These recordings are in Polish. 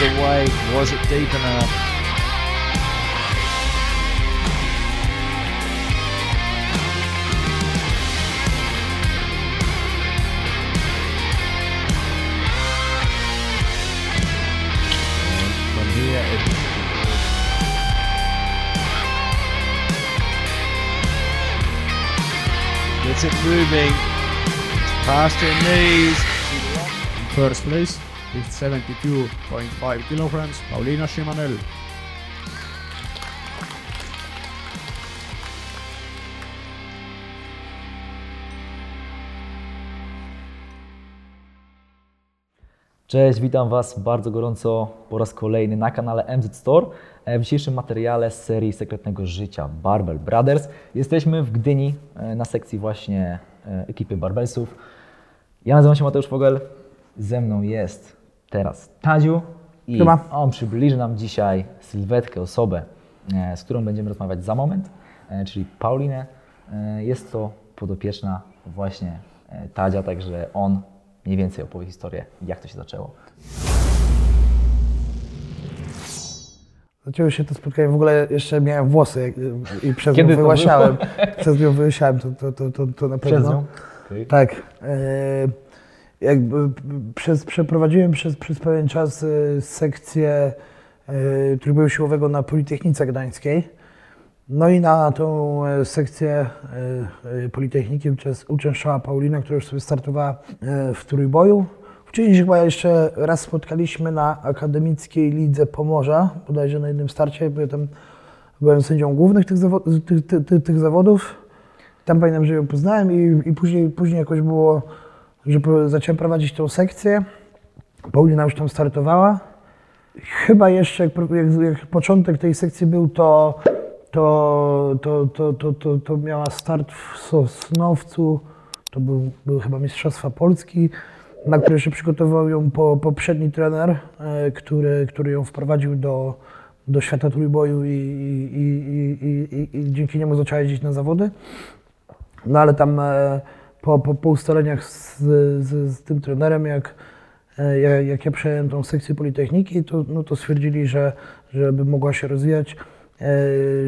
the weight? Was it deep enough? From here, it gets it moving. It's past her knees. First place with 72.5 kilograms, Paulina Shimanel. Cześć, witam Was bardzo gorąco po raz kolejny na kanale MZ Store. E, W dzisiejszym materiale z serii Sekretnego Życia Barbell Brothers jesteśmy w Gdyni e, na sekcji właśnie e, ekipy Barbelsów. Ja nazywam się Mateusz Fogel, ze mną jest teraz Tadziu i Siema. on przybliży nam dzisiaj sylwetkę, osobę, e, z którą będziemy rozmawiać za moment, e, czyli Paulinę. E, Jest to podopieczna właśnie Tadzia, także on mniej więcej opowie historię, jak to się zaczęło. Zaczęło się to spotkanie, w ogóle jeszcze miałem włosy i przez Kiedy nią wyłasiałem. Przez nią wyłasiałem, to, to, to, to, to na pewno. Przez nią? Tak. E, jakby przez, przeprowadziłem przez, przez pewien czas e, sekcję e, trybu siłowego na Politechnice Gdańskiej. No i na tą e, sekcję e, Politechniki uczęszczała Paulina, która już sobie startowała w trójboju. Wcześniej się chyba jeszcze raz spotkaliśmy na Akademickiej Lidze Pomorza, bodajże na jednym starcie, bo ja tam byłem sędzią głównych tych, zawo- tych zawodów. Tam pamiętam, że ją poznałem i, i później, później jakoś było, że po- zacząłem prowadzić tą sekcję. Paulina już tam startowała. Chyba jeszcze jak, jak, jak początek tej sekcji był, to, to, to, to, to, to, to miała start w Sosnowcu. To był, były chyba Mistrzostwa Polski, na które się przygotował ją po, poprzedni trener, e, który, który ją wprowadził do, do świata trójboju i, i, i, i dzięki niemu zaczęła jeździć na zawody. No ale tam e, po, po, po ustaleniach z, z, z tym trenerem, jak, e, jak, jak ja przejąłem tą sekcję Politechniki, to, no, to stwierdzili, że żeby mogła się rozwijać, e,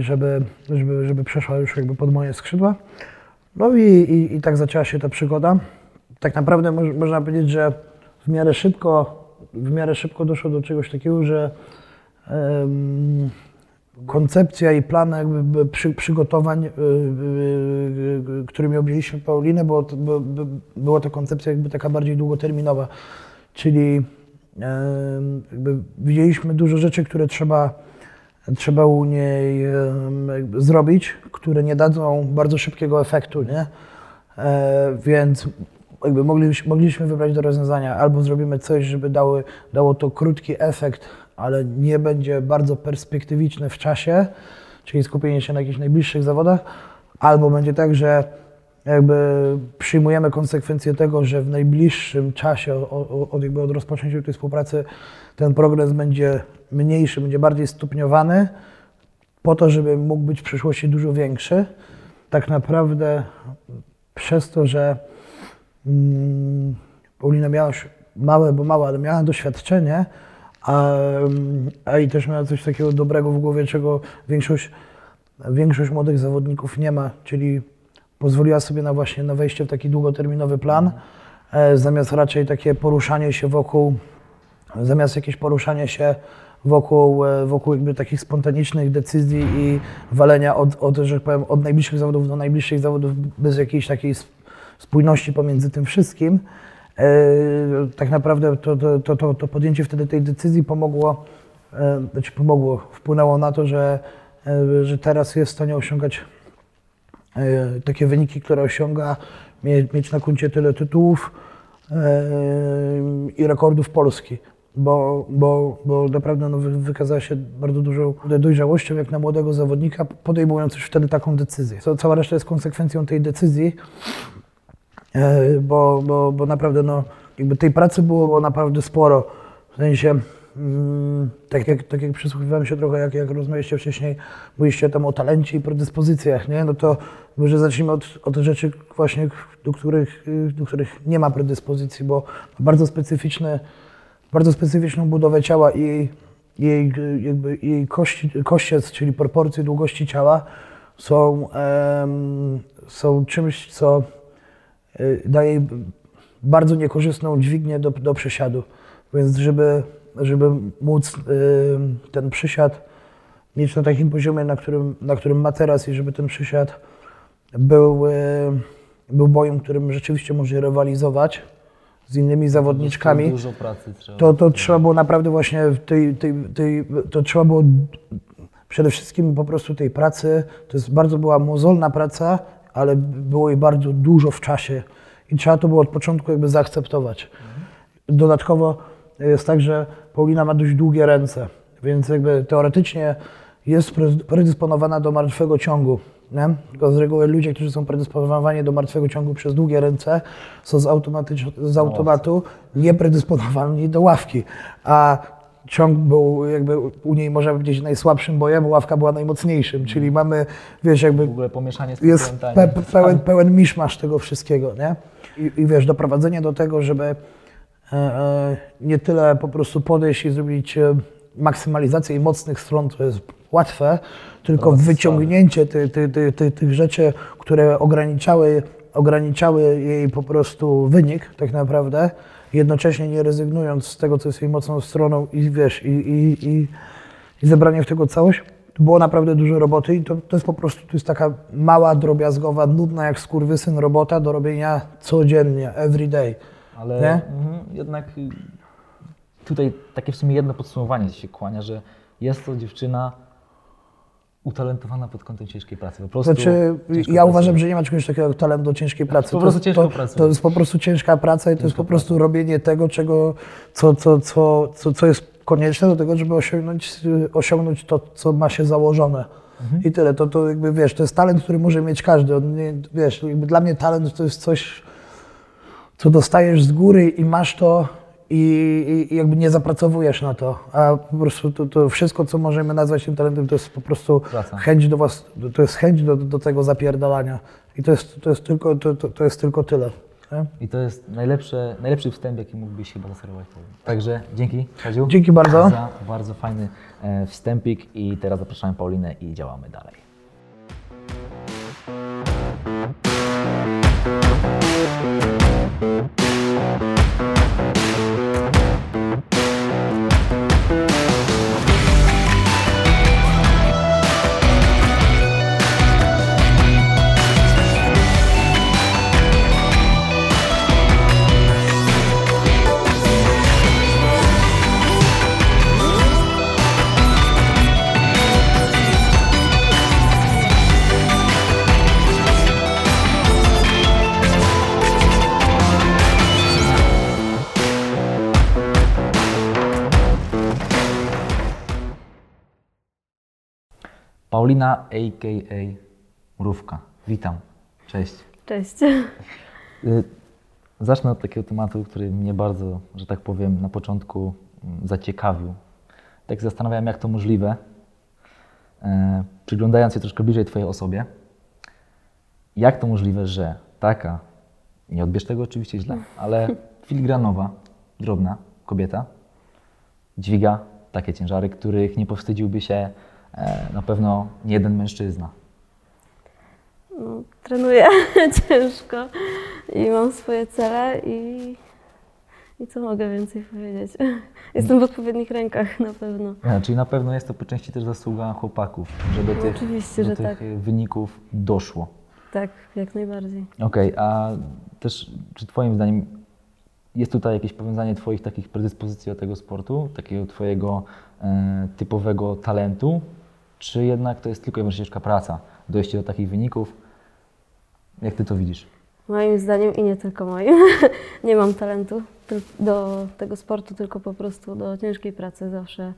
żeby, żeby, żeby przeszła już jakby pod moje skrzydła. No i, i, i tak zaczęła się ta przygoda. Tak naprawdę moż, można powiedzieć, że w miarę szybko, w miarę szybko doszło do czegoś takiego, że koncepcja i plan jakby przy, przygotowań, y, y, y, którymi objęliśmy Paulinę, było by, by, była to koncepcja jakby taka bardziej długoterminowa, czyli jakby widzieliśmy dużo rzeczy, które trzeba, trzeba u niej zrobić, które nie dadzą bardzo szybkiego efektu, nie? E, więc jakby mogliśmy, mogliśmy wybrać do rozwiązania albo zrobimy coś, żeby dały, dało to krótki efekt, ale nie będzie bardzo perspektywiczne w czasie, czyli skupienie się na jakichś najbliższych zawodach, albo będzie tak, że jakby przyjmujemy konsekwencje tego, że w najbliższym czasie od, jakby od rozpoczęcia tej współpracy ten progres będzie mniejszy, będzie bardziej stopniowany, po to, żeby mógł być w przyszłości dużo większy. Tak naprawdę przez to, że mm, Paulina miała już małe, bo mała, ale miała doświadczenie, a, a i też miała coś takiego dobrego w głowie, czego większość, większość młodych zawodników nie ma, czyli pozwoliła sobie na właśnie na wejście w taki długoterminowy plan, e, zamiast raczej takie poruszanie się wokół, zamiast jakieś poruszanie się wokół, e, wokół jakby takich spontanicznych decyzji i walenia od, od, że tak powiem, od najbliższych zawodów do najbliższych zawodów bez jakiejś takiej sp- spójności pomiędzy tym wszystkim. E, tak naprawdę to, to, to, to, podjęcie wtedy tej decyzji pomogło, e, znaczy pomogło, wpłynęło na to, że, e, że teraz jest w stanie osiągać takie wyniki, które osiąga, mie- mieć na koncie tyle tytułów i rekordów Polski. Bo, bo, bo naprawdę no, wy- wykazała się bardzo dużą dojrzałością jak na młodego zawodnika, podejmując już wtedy taką decyzję. Cała reszta jest konsekwencją tej decyzji, bo, bo, bo naprawdę no, jakby tej pracy było naprawdę sporo. W sensie, mm, tak, jak, tak jak przysłuchiwałem się trochę, jak, jak rozmawialiście wcześniej, mówiliście tam o talencie i predyspozycjach, nie? no to może zacznijmy od, od rzeczy właśnie, do których, y, do których nie ma predyspozycji, bo bardzo specyficzny bardzo specyficzną budowę ciała i jej, jakby, jej kości, kościec, czyli proporcje długości ciała są, em, są czymś, co daje jej bardzo niekorzystną dźwignię do, do przysiadu. Więc żeby, żeby móc y, ten przysiad mieć na takim poziomie, na którym, na którym ma teraz i żeby ten przysiad był, y, był bojem, którym rzeczywiście może rywalizować z innymi zawodniczkami, Dużo pracy trzeba. to, to trzeba było naprawdę właśnie w tej, tej, tej, to trzeba było przede wszystkim po prostu tej pracy, to jest bardzo była mozolna praca, ale było jej bardzo dużo w czasie i trzeba to było od początku jakby zaakceptować. Dodatkowo jest tak, że Paulina ma dość długie ręce, więc jakby teoretycznie jest pre- predysponowana do martwego ciągu. Nie? Tylko z reguły ludzie, którzy są predysponowani do martwego ciągu przez długie ręce, są z, z automatu niepredysponowani do ławki. A ciąg był jakby u niej można powiedzieć najsłabszym bojem, ławka była najmocniejszym, czyli mamy, wiesz, jakby W ogóle pomieszanie z jest pe, pe, pełen, pełen miszmasz tego wszystkiego, nie? I, I wiesz, doprowadzenie do tego, żeby e, e, nie tyle po prostu podejść i zrobić e, maksymalizację mocnych stron, to jest łatwe, tylko wyciągnięcie ty, ty, ty, tych rzeczy, które ograniczały, ograniczały jej po prostu wynik tak naprawdę, jednocześnie nie rezygnując z tego, co jest jej mocną stroną i wiesz, i, i, i, i zebranie w tego całość. Było naprawdę dużo roboty i to, to jest po prostu to jest taka mała, drobiazgowa, nudna jak skurwysyn robota do robienia codziennie, every day. Ale mhm, jednak tutaj takie w sumie jedno podsumowanie się kłania, że jest to dziewczyna utalentowana pod kątem ciężkiej pracy. Po prostu Znaczy, ja uważam, że nie ma czegoś takiego jak talent do ciężkiej pracy. po prostu to, ciężko to, pracuje. to jest po prostu ciężka praca i to jest po prostu robienie tego, czego, co, co, co, co, jest konieczne do tego, żeby osiągnąć, osiągnąć to, co ma się założone. Mhm. I tyle. To, to jakby wiesz, to jest talent, który może mieć każdy. On nie, wiesz, jakby dla mnie talent to jest coś, co dostajesz z góry i masz to i, i- jakby nie zapracowujesz na to. A po prostu to, to wszystko, co możemy nazwać tym talentem, to jest po prostu Praca. chęć do was, to jest chęć do, do tego zapierdalania. I to jest, to jest, tylko, to, to, to jest tylko tyle. Nie? I to jest najlepsze, najlepszy wstęp, jaki mógłbyś chyba zaserwować. Także dzięki, Kaziu. Dzięki bardzo. Za bardzo fajny e, wstępik i teraz zapraszamy Paulinę i działamy dalej. Paulina, a.k.a. Mrówka. Witam. Cześć. Cześć. Y, Zacznę od takiego tematu, który mnie bardzo, że tak powiem, na początku mm, zaciekawił. Tak zastanawiałem, jak to możliwe, e, przyglądając się troszkę bliżej Twojej osobie, jak to możliwe, że taka, nie odbierz tego oczywiście źle, ale filigranowa, drobna kobieta dźwiga takie ciężary, których nie powstydziłby się na pewno nie jeden mężczyzna. No, trenuję ciężko i mam swoje cele i, i co mogę więcej powiedzieć. Jestem w odpowiednich rękach na pewno. Ja, czyli na pewno jest to po części też zasługa chłopaków, że do No, tych, oczywiście, do tych tak. wyników doszło. Tak, jak najbardziej. Okej, a też czy Twoim zdaniem jest tutaj jakieś powiązanie Twoich takich predyspozycji do tego sportu, takiego Twojego e, typowego talentu, czy jednak to jest tylko i wyłącznie ciężka praca, dojście do takich wyników? Jak Ty to widzisz? Moim zdaniem i nie tylko moim. nie mam talentu do tego sportu, tylko po prostu do ciężkiej pracy. Zawsze,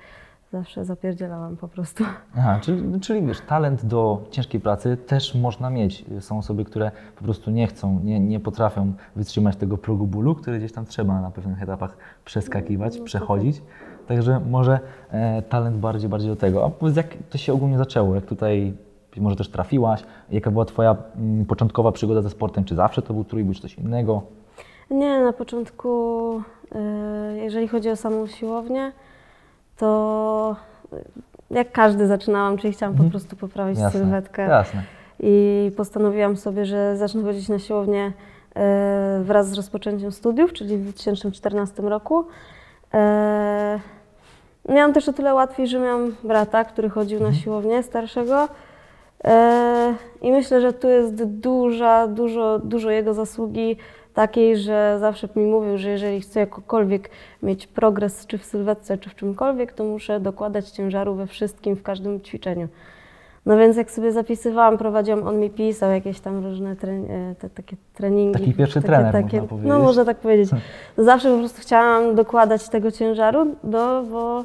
zawsze zapierdzielałam po prostu. Aha, czyli, czyli wiesz, talent do ciężkiej pracy też można mieć. Są osoby, które po prostu nie chcą, nie, nie potrafią wytrzymać tego progu bólu, który gdzieś tam trzeba na pewnych etapach przeskakiwać, przechodzić. Także może e, talent bardziej, bardziej do tego. A powiedz, jak to się ogólnie zaczęło? Jak tutaj może też trafiłaś? Jaka była Twoja mm, początkowa przygoda ze sportem? Czy zawsze to był trójbój, czy coś innego? Nie, na początku E, Jeżeli chodzi o samą siłownię, to jak każdy zaczynałam, czyli chciałam po Mhm. prostu poprawić Jasne, sylwetkę. Jasne. I postanowiłam sobie, że zacznę chodzić na siłownię e, wraz z rozpoczęciem studiów, czyli w 2014 roku. E, Miałam też o tyle łatwiej, że miałam brata, który chodził na siłownię starszego. E, I myślę, że tu jest duża, dużo, dużo jego zasługi takiej, że zawsze mi mówił, że jeżeli chcę jakokolwiek mieć progres, czy w sylwetce, czy w czymkolwiek, to muszę dokładać ciężaru we wszystkim, w każdym ćwiczeniu. No więc jak sobie zapisywałam, prowadziłam, on mi pisał jakieś tam różne e, te, takie treningi. Taki pierwszy takie, trener, takie, można powiedzieć. No można tak powiedzieć. Zawsze po prostu chciałam dokładać tego ciężaru, do, bo,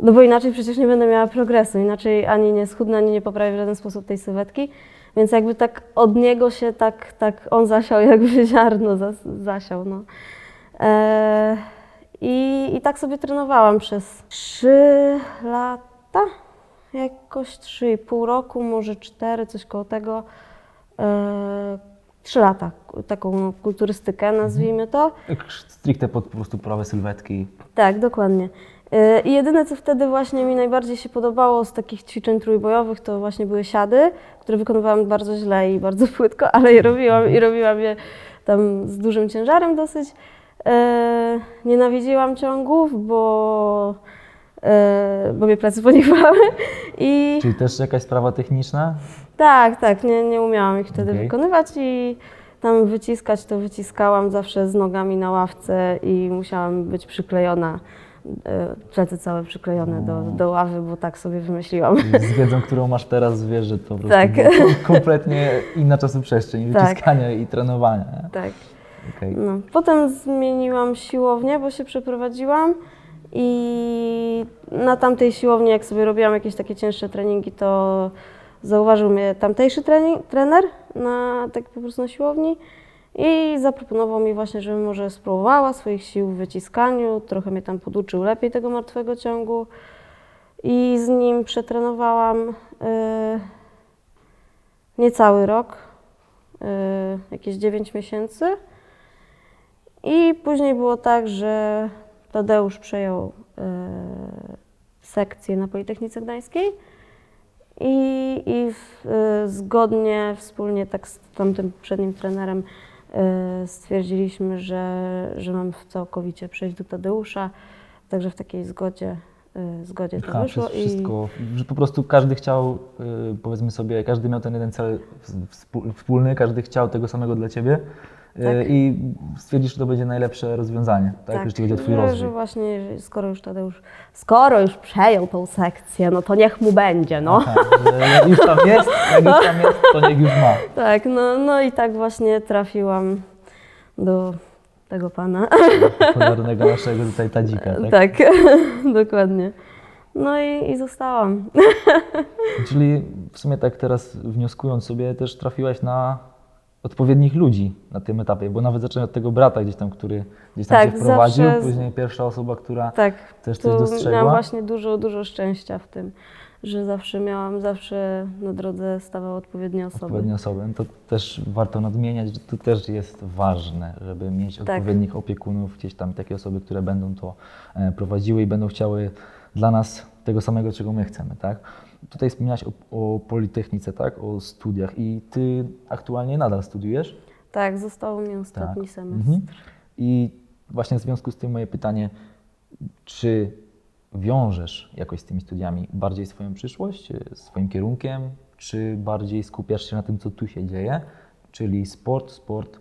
no bo inaczej przecież nie będę miała progresu, inaczej ani nie schudnę, ani nie poprawię w żaden sposób tej sylwetki. Więc jakby tak od niego się tak, tak on zasiał jakby ziarno zas, zasiał. No. E, i, I tak sobie trenowałam przez 3 lata, jakoś 3,5 roku, może 4, coś koło tego. E, 3 lata, taką kulturystykę nazwijmy to. Stricte pod po prostu prawe sylwetki. Tak, dokładnie. Yy, I jedyne, co wtedy właśnie mi najbardziej się podobało z takich ćwiczeń trójbojowych, to właśnie były siady, które wykonywałam bardzo źle i bardzo płytko, ale je robiłam i robiłam je tam z dużym ciężarem dosyć. Yy, Nienawidziłam ciągów, bo, bo mnie plecy poniewały. I Czyli też jakaś sprawa techniczna? tak, tak, nie, nie umiałam ich wtedy Okej. wykonywać i tam wyciskać to wyciskałam zawsze z nogami na ławce i musiałam być przyklejona, e, plecy całe przyklejone do, do ławy, bo tak sobie wymyśliłam. Z wiedzą, którą masz teraz, wiesz, że to po prostu Tak. kompletnie inna czasoprzestrzeń Tak. wyciskania i trenowania. tak. Okej. No. Potem zmieniłam siłownię, bo się przeprowadziłam i na tamtej siłowni, jak sobie robiłam jakieś takie cięższe treningi, to zauważył mnie tamtejszy trening, trener na, tak po prostu na siłowni i zaproponował mi właśnie, żebym może spróbowała swoich sił w wyciskaniu, trochę mnie tam poduczył lepiej tego martwego ciągu i z nim przetrenowałam y, niecały rok, y, jakieś 9 miesięcy. I później było tak, że Tadeusz przejął e, sekcję na Politechnice Gdańskiej i, i w, e, zgodnie, wspólnie tak z tamtym przednim trenerem e, stwierdziliśmy, że, że mam całkowicie przejść do Tadeusza, także w takiej zgodzie, zgodzie to Aha, wyszło. wszystko, że po prostu każdy chciał, powiedzmy sobie, każdy miał ten jeden cel wspólny, każdy chciał tego samego dla Ciebie Tak. i stwierdzisz, że to będzie najlepsze rozwiązanie, tak, jeśli chodzi o Twój że, rozwój. że właśnie, skoro już Tadeusz, skoro już przejął tą sekcję, no to niech mu będzie, no. Aha, że jak już tam jest, jak już tam jest, to niech już ma. Tak, no, no i tak właśnie trafiłam do tego pana. Honornego naszego tutaj tadzika, tak? tak, dokładnie. No i, i zostałam. Czyli w sumie tak teraz wnioskując sobie, też trafiłaś na odpowiednich ludzi na tym etapie, bo nawet zacząłem od tego brata gdzieś tam, który gdzieś tam Tak, się wprowadził, zawsze później pierwsza osoba, która Tak, też coś dostrzegła. miałam właśnie dużo, dużo szczęścia w tym, że zawsze miałam, zawsze na drodze stawały odpowiednie osoby. odpowiednie osoby. No To też warto nadmieniać, że to też jest ważne, żeby mieć Tak. odpowiednich opiekunów, gdzieś tam takie osoby, które będą to e, prowadziły i będą chciały dla nas tego samego, czego my chcemy, tak? Tutaj wspomniałaś o, o Politechnice, tak? O studiach i Ty aktualnie nadal studiujesz? Tak, został mi ostatni Tak. semestr. Mhm. I właśnie w związku z tym moje pytanie, czy wiążesz jakoś z tymi studiami bardziej swoją przyszłość, swoim kierunkiem, czy bardziej skupiasz się na tym, co tu się dzieje, czyli sport, sport,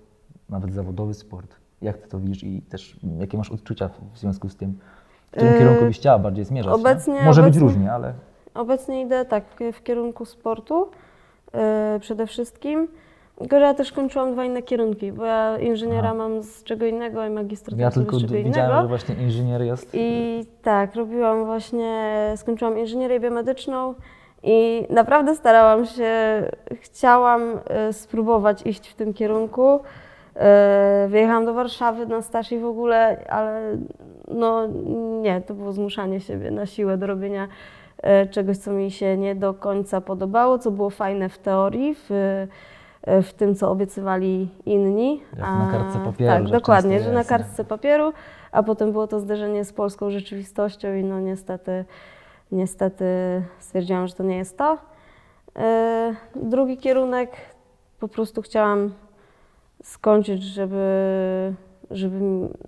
nawet zawodowy sport. Jak ty to widzisz i też jakie masz odczucia w- związku z tym? W którym Yy, kierunku byś chciała bardziej zmierzać? nie? obecnie- Może być obecnie- różnie, ale Obecnie idę tak w kierunku sportu e, przede wszystkim. Tylko, że ja też kończyłam dwa inne kierunki, bo ja inżyniera Aha. mam z czego innego i magistraturę ja tylko z czego widziałem, innego. że właśnie inżynier jest. I tak, robiłam właśnie, skończyłam inżynierię biomedyczną i naprawdę starałam się, chciałam e, spróbować iść w tym kierunku. E, Wyjechałam do Warszawy na staż i w ogóle, ale no nie, to było zmuszanie siebie na siłę do robienia czegoś, co mi się nie do końca podobało, co było fajne w teorii, w, e, w tym, co obiecywali inni. Jak na kartce papieru, Tak, że dokładnie, że na kartce papieru, a potem było to zderzenie z polską rzeczywistością i no niestety, niestety stwierdziłam, że to nie jest to. E, Drugi kierunek po prostu chciałam skończyć, żeby, żeby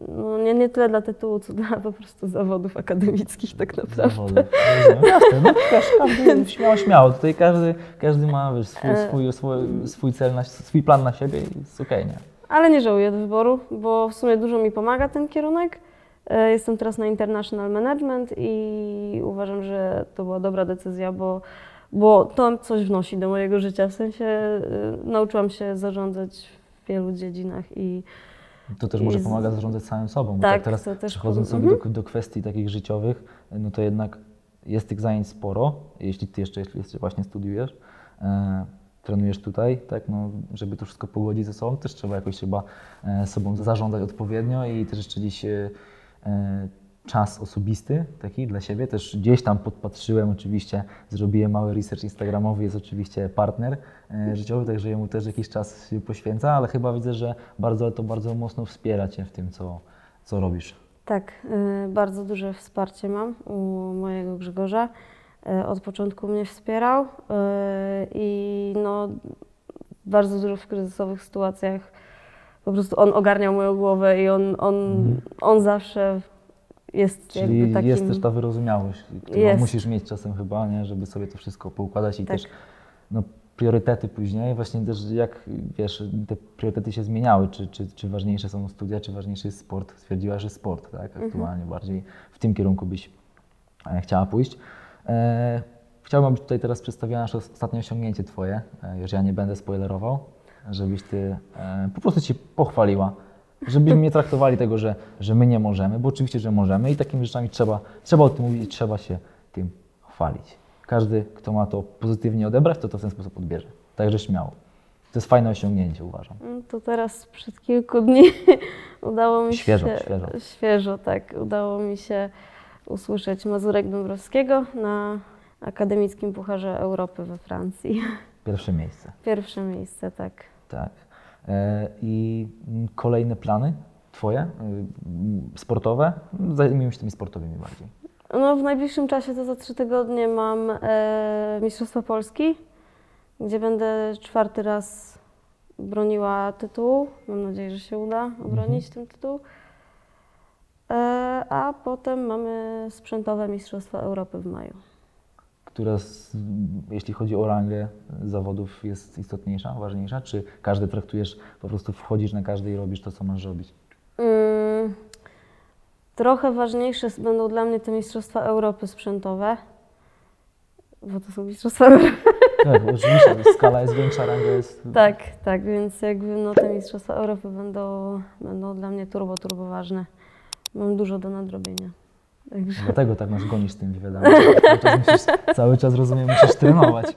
no nie, nie tyle dla tytułu, co dla po prostu zawodów akademickich tak naprawdę. Zawody. Rozumiem. Jasne, no też każdy śmiało, śmiało. Tutaj każdy, każdy ma wiesz, swój, E, swój, swój, swój cel, na, swój plan na siebie i jest okej, nie? Ale nie żałuję wyboru, bo w sumie dużo mi pomaga ten kierunek. E, Jestem teraz na International Management i uważam, że to była dobra decyzja, bo, bo to coś wnosi do mojego życia. W sensie e, nauczyłam się zarządzać w wielu dziedzinach i To też może pomaga zarządzać samym sobą. Bo Tak, tak teraz przechodząc sobie do, do kwestii takich życiowych, no to jednak jest tych zajęć sporo, jeśli ty jeszcze, jeśli jeszcze właśnie studiujesz, e, trenujesz tutaj, tak, no, żeby to wszystko pogodzić ze sobą, też trzeba jakoś chyba e, sobą zarządzać odpowiednio i też jeszcze gdzieś e, e, czas osobisty taki dla siebie, też gdzieś tam podpatrzyłem oczywiście, zrobiłem mały research instagramowy, jest oczywiście partner e, życiowy, także jemu też jakiś czas się poświęca, ale chyba widzę, że bardzo, to bardzo mocno wspiera Cię w tym, co, co robisz. tak, e, bardzo duże wsparcie mam u mojego Grzegorza. E, Od początku mnie wspierał i no, bardzo dużo w kryzysowych sytuacjach po prostu on ogarniał moją głowę i on, on, on zawsze jest Czyli jakby takim... jest też ta wyrozumiałość, którą Jest. musisz mieć czasem chyba, nie? żeby sobie to wszystko poukładać i Tak. też no, priorytety później, właśnie też jak wiesz, te priorytety się zmieniały, czy, czy, czy ważniejsze są studia, czy ważniejszy jest sport. Stwierdziłaś, że sport, tak, Mhm. aktualnie bardziej w tym kierunku byś e, chciała pójść. E, chciałbym, abyś tutaj teraz przedstawiła nasze ostatnie osiągnięcie Twoje, e, już ja nie będę spoilerował, żebyś Ty e, po prostu Ci pochwaliła, żebyśmy nie traktowali tego, że, że my nie możemy, bo oczywiście, że możemy i takimi rzeczami trzeba, trzeba o tym mówić i trzeba się tym chwalić. Każdy, kto ma to pozytywnie odebrać, to to w ten sposób odbierze. Także śmiało. To jest fajne osiągnięcie, uważam. Mm, To teraz sprzed kilku dni udało mi Świeżo, się... świeżo. Świeżo, tak. Udało mi się usłyszeć Mazurek Dąbrowskiego na Akademickim Pucharze Europy we Francji. Pierwsze miejsce. Pierwsze miejsce, tak. Tak. E, I kolejne plany Twoje, y, sportowe? Zajmijmy się tymi sportowymi bardziej. No, w najbliższym czasie to za trzy tygodnie mam e, Mistrzostwa Polski, gdzie będę czwarty raz broniła tytułu. Mam nadzieję, że się uda obronić ten tytuł. E, a potem mamy sprzętowe Mistrzostwa Europy w maju. Która, z, jeśli chodzi o rangę zawodów, jest istotniejsza, ważniejsza? Czy każdy traktujesz, po prostu wchodzisz na każdy i robisz to, co masz robić? Mm, trochę ważniejsze będą dla mnie te Mistrzostwa Europy sprzętowe, bo to są Mistrzostwa Europy. Tak, oczywiście, skala jest większa, ranga jest... Tak, tak, więc jakby no te Mistrzostwa Europy będą, będą dla mnie turbo, turbo ważne. Mam dużo do nadrobienia. Także Dlatego tak nas gonisz z tym wywiadami. Cały czas rozumiem, musisz trenować.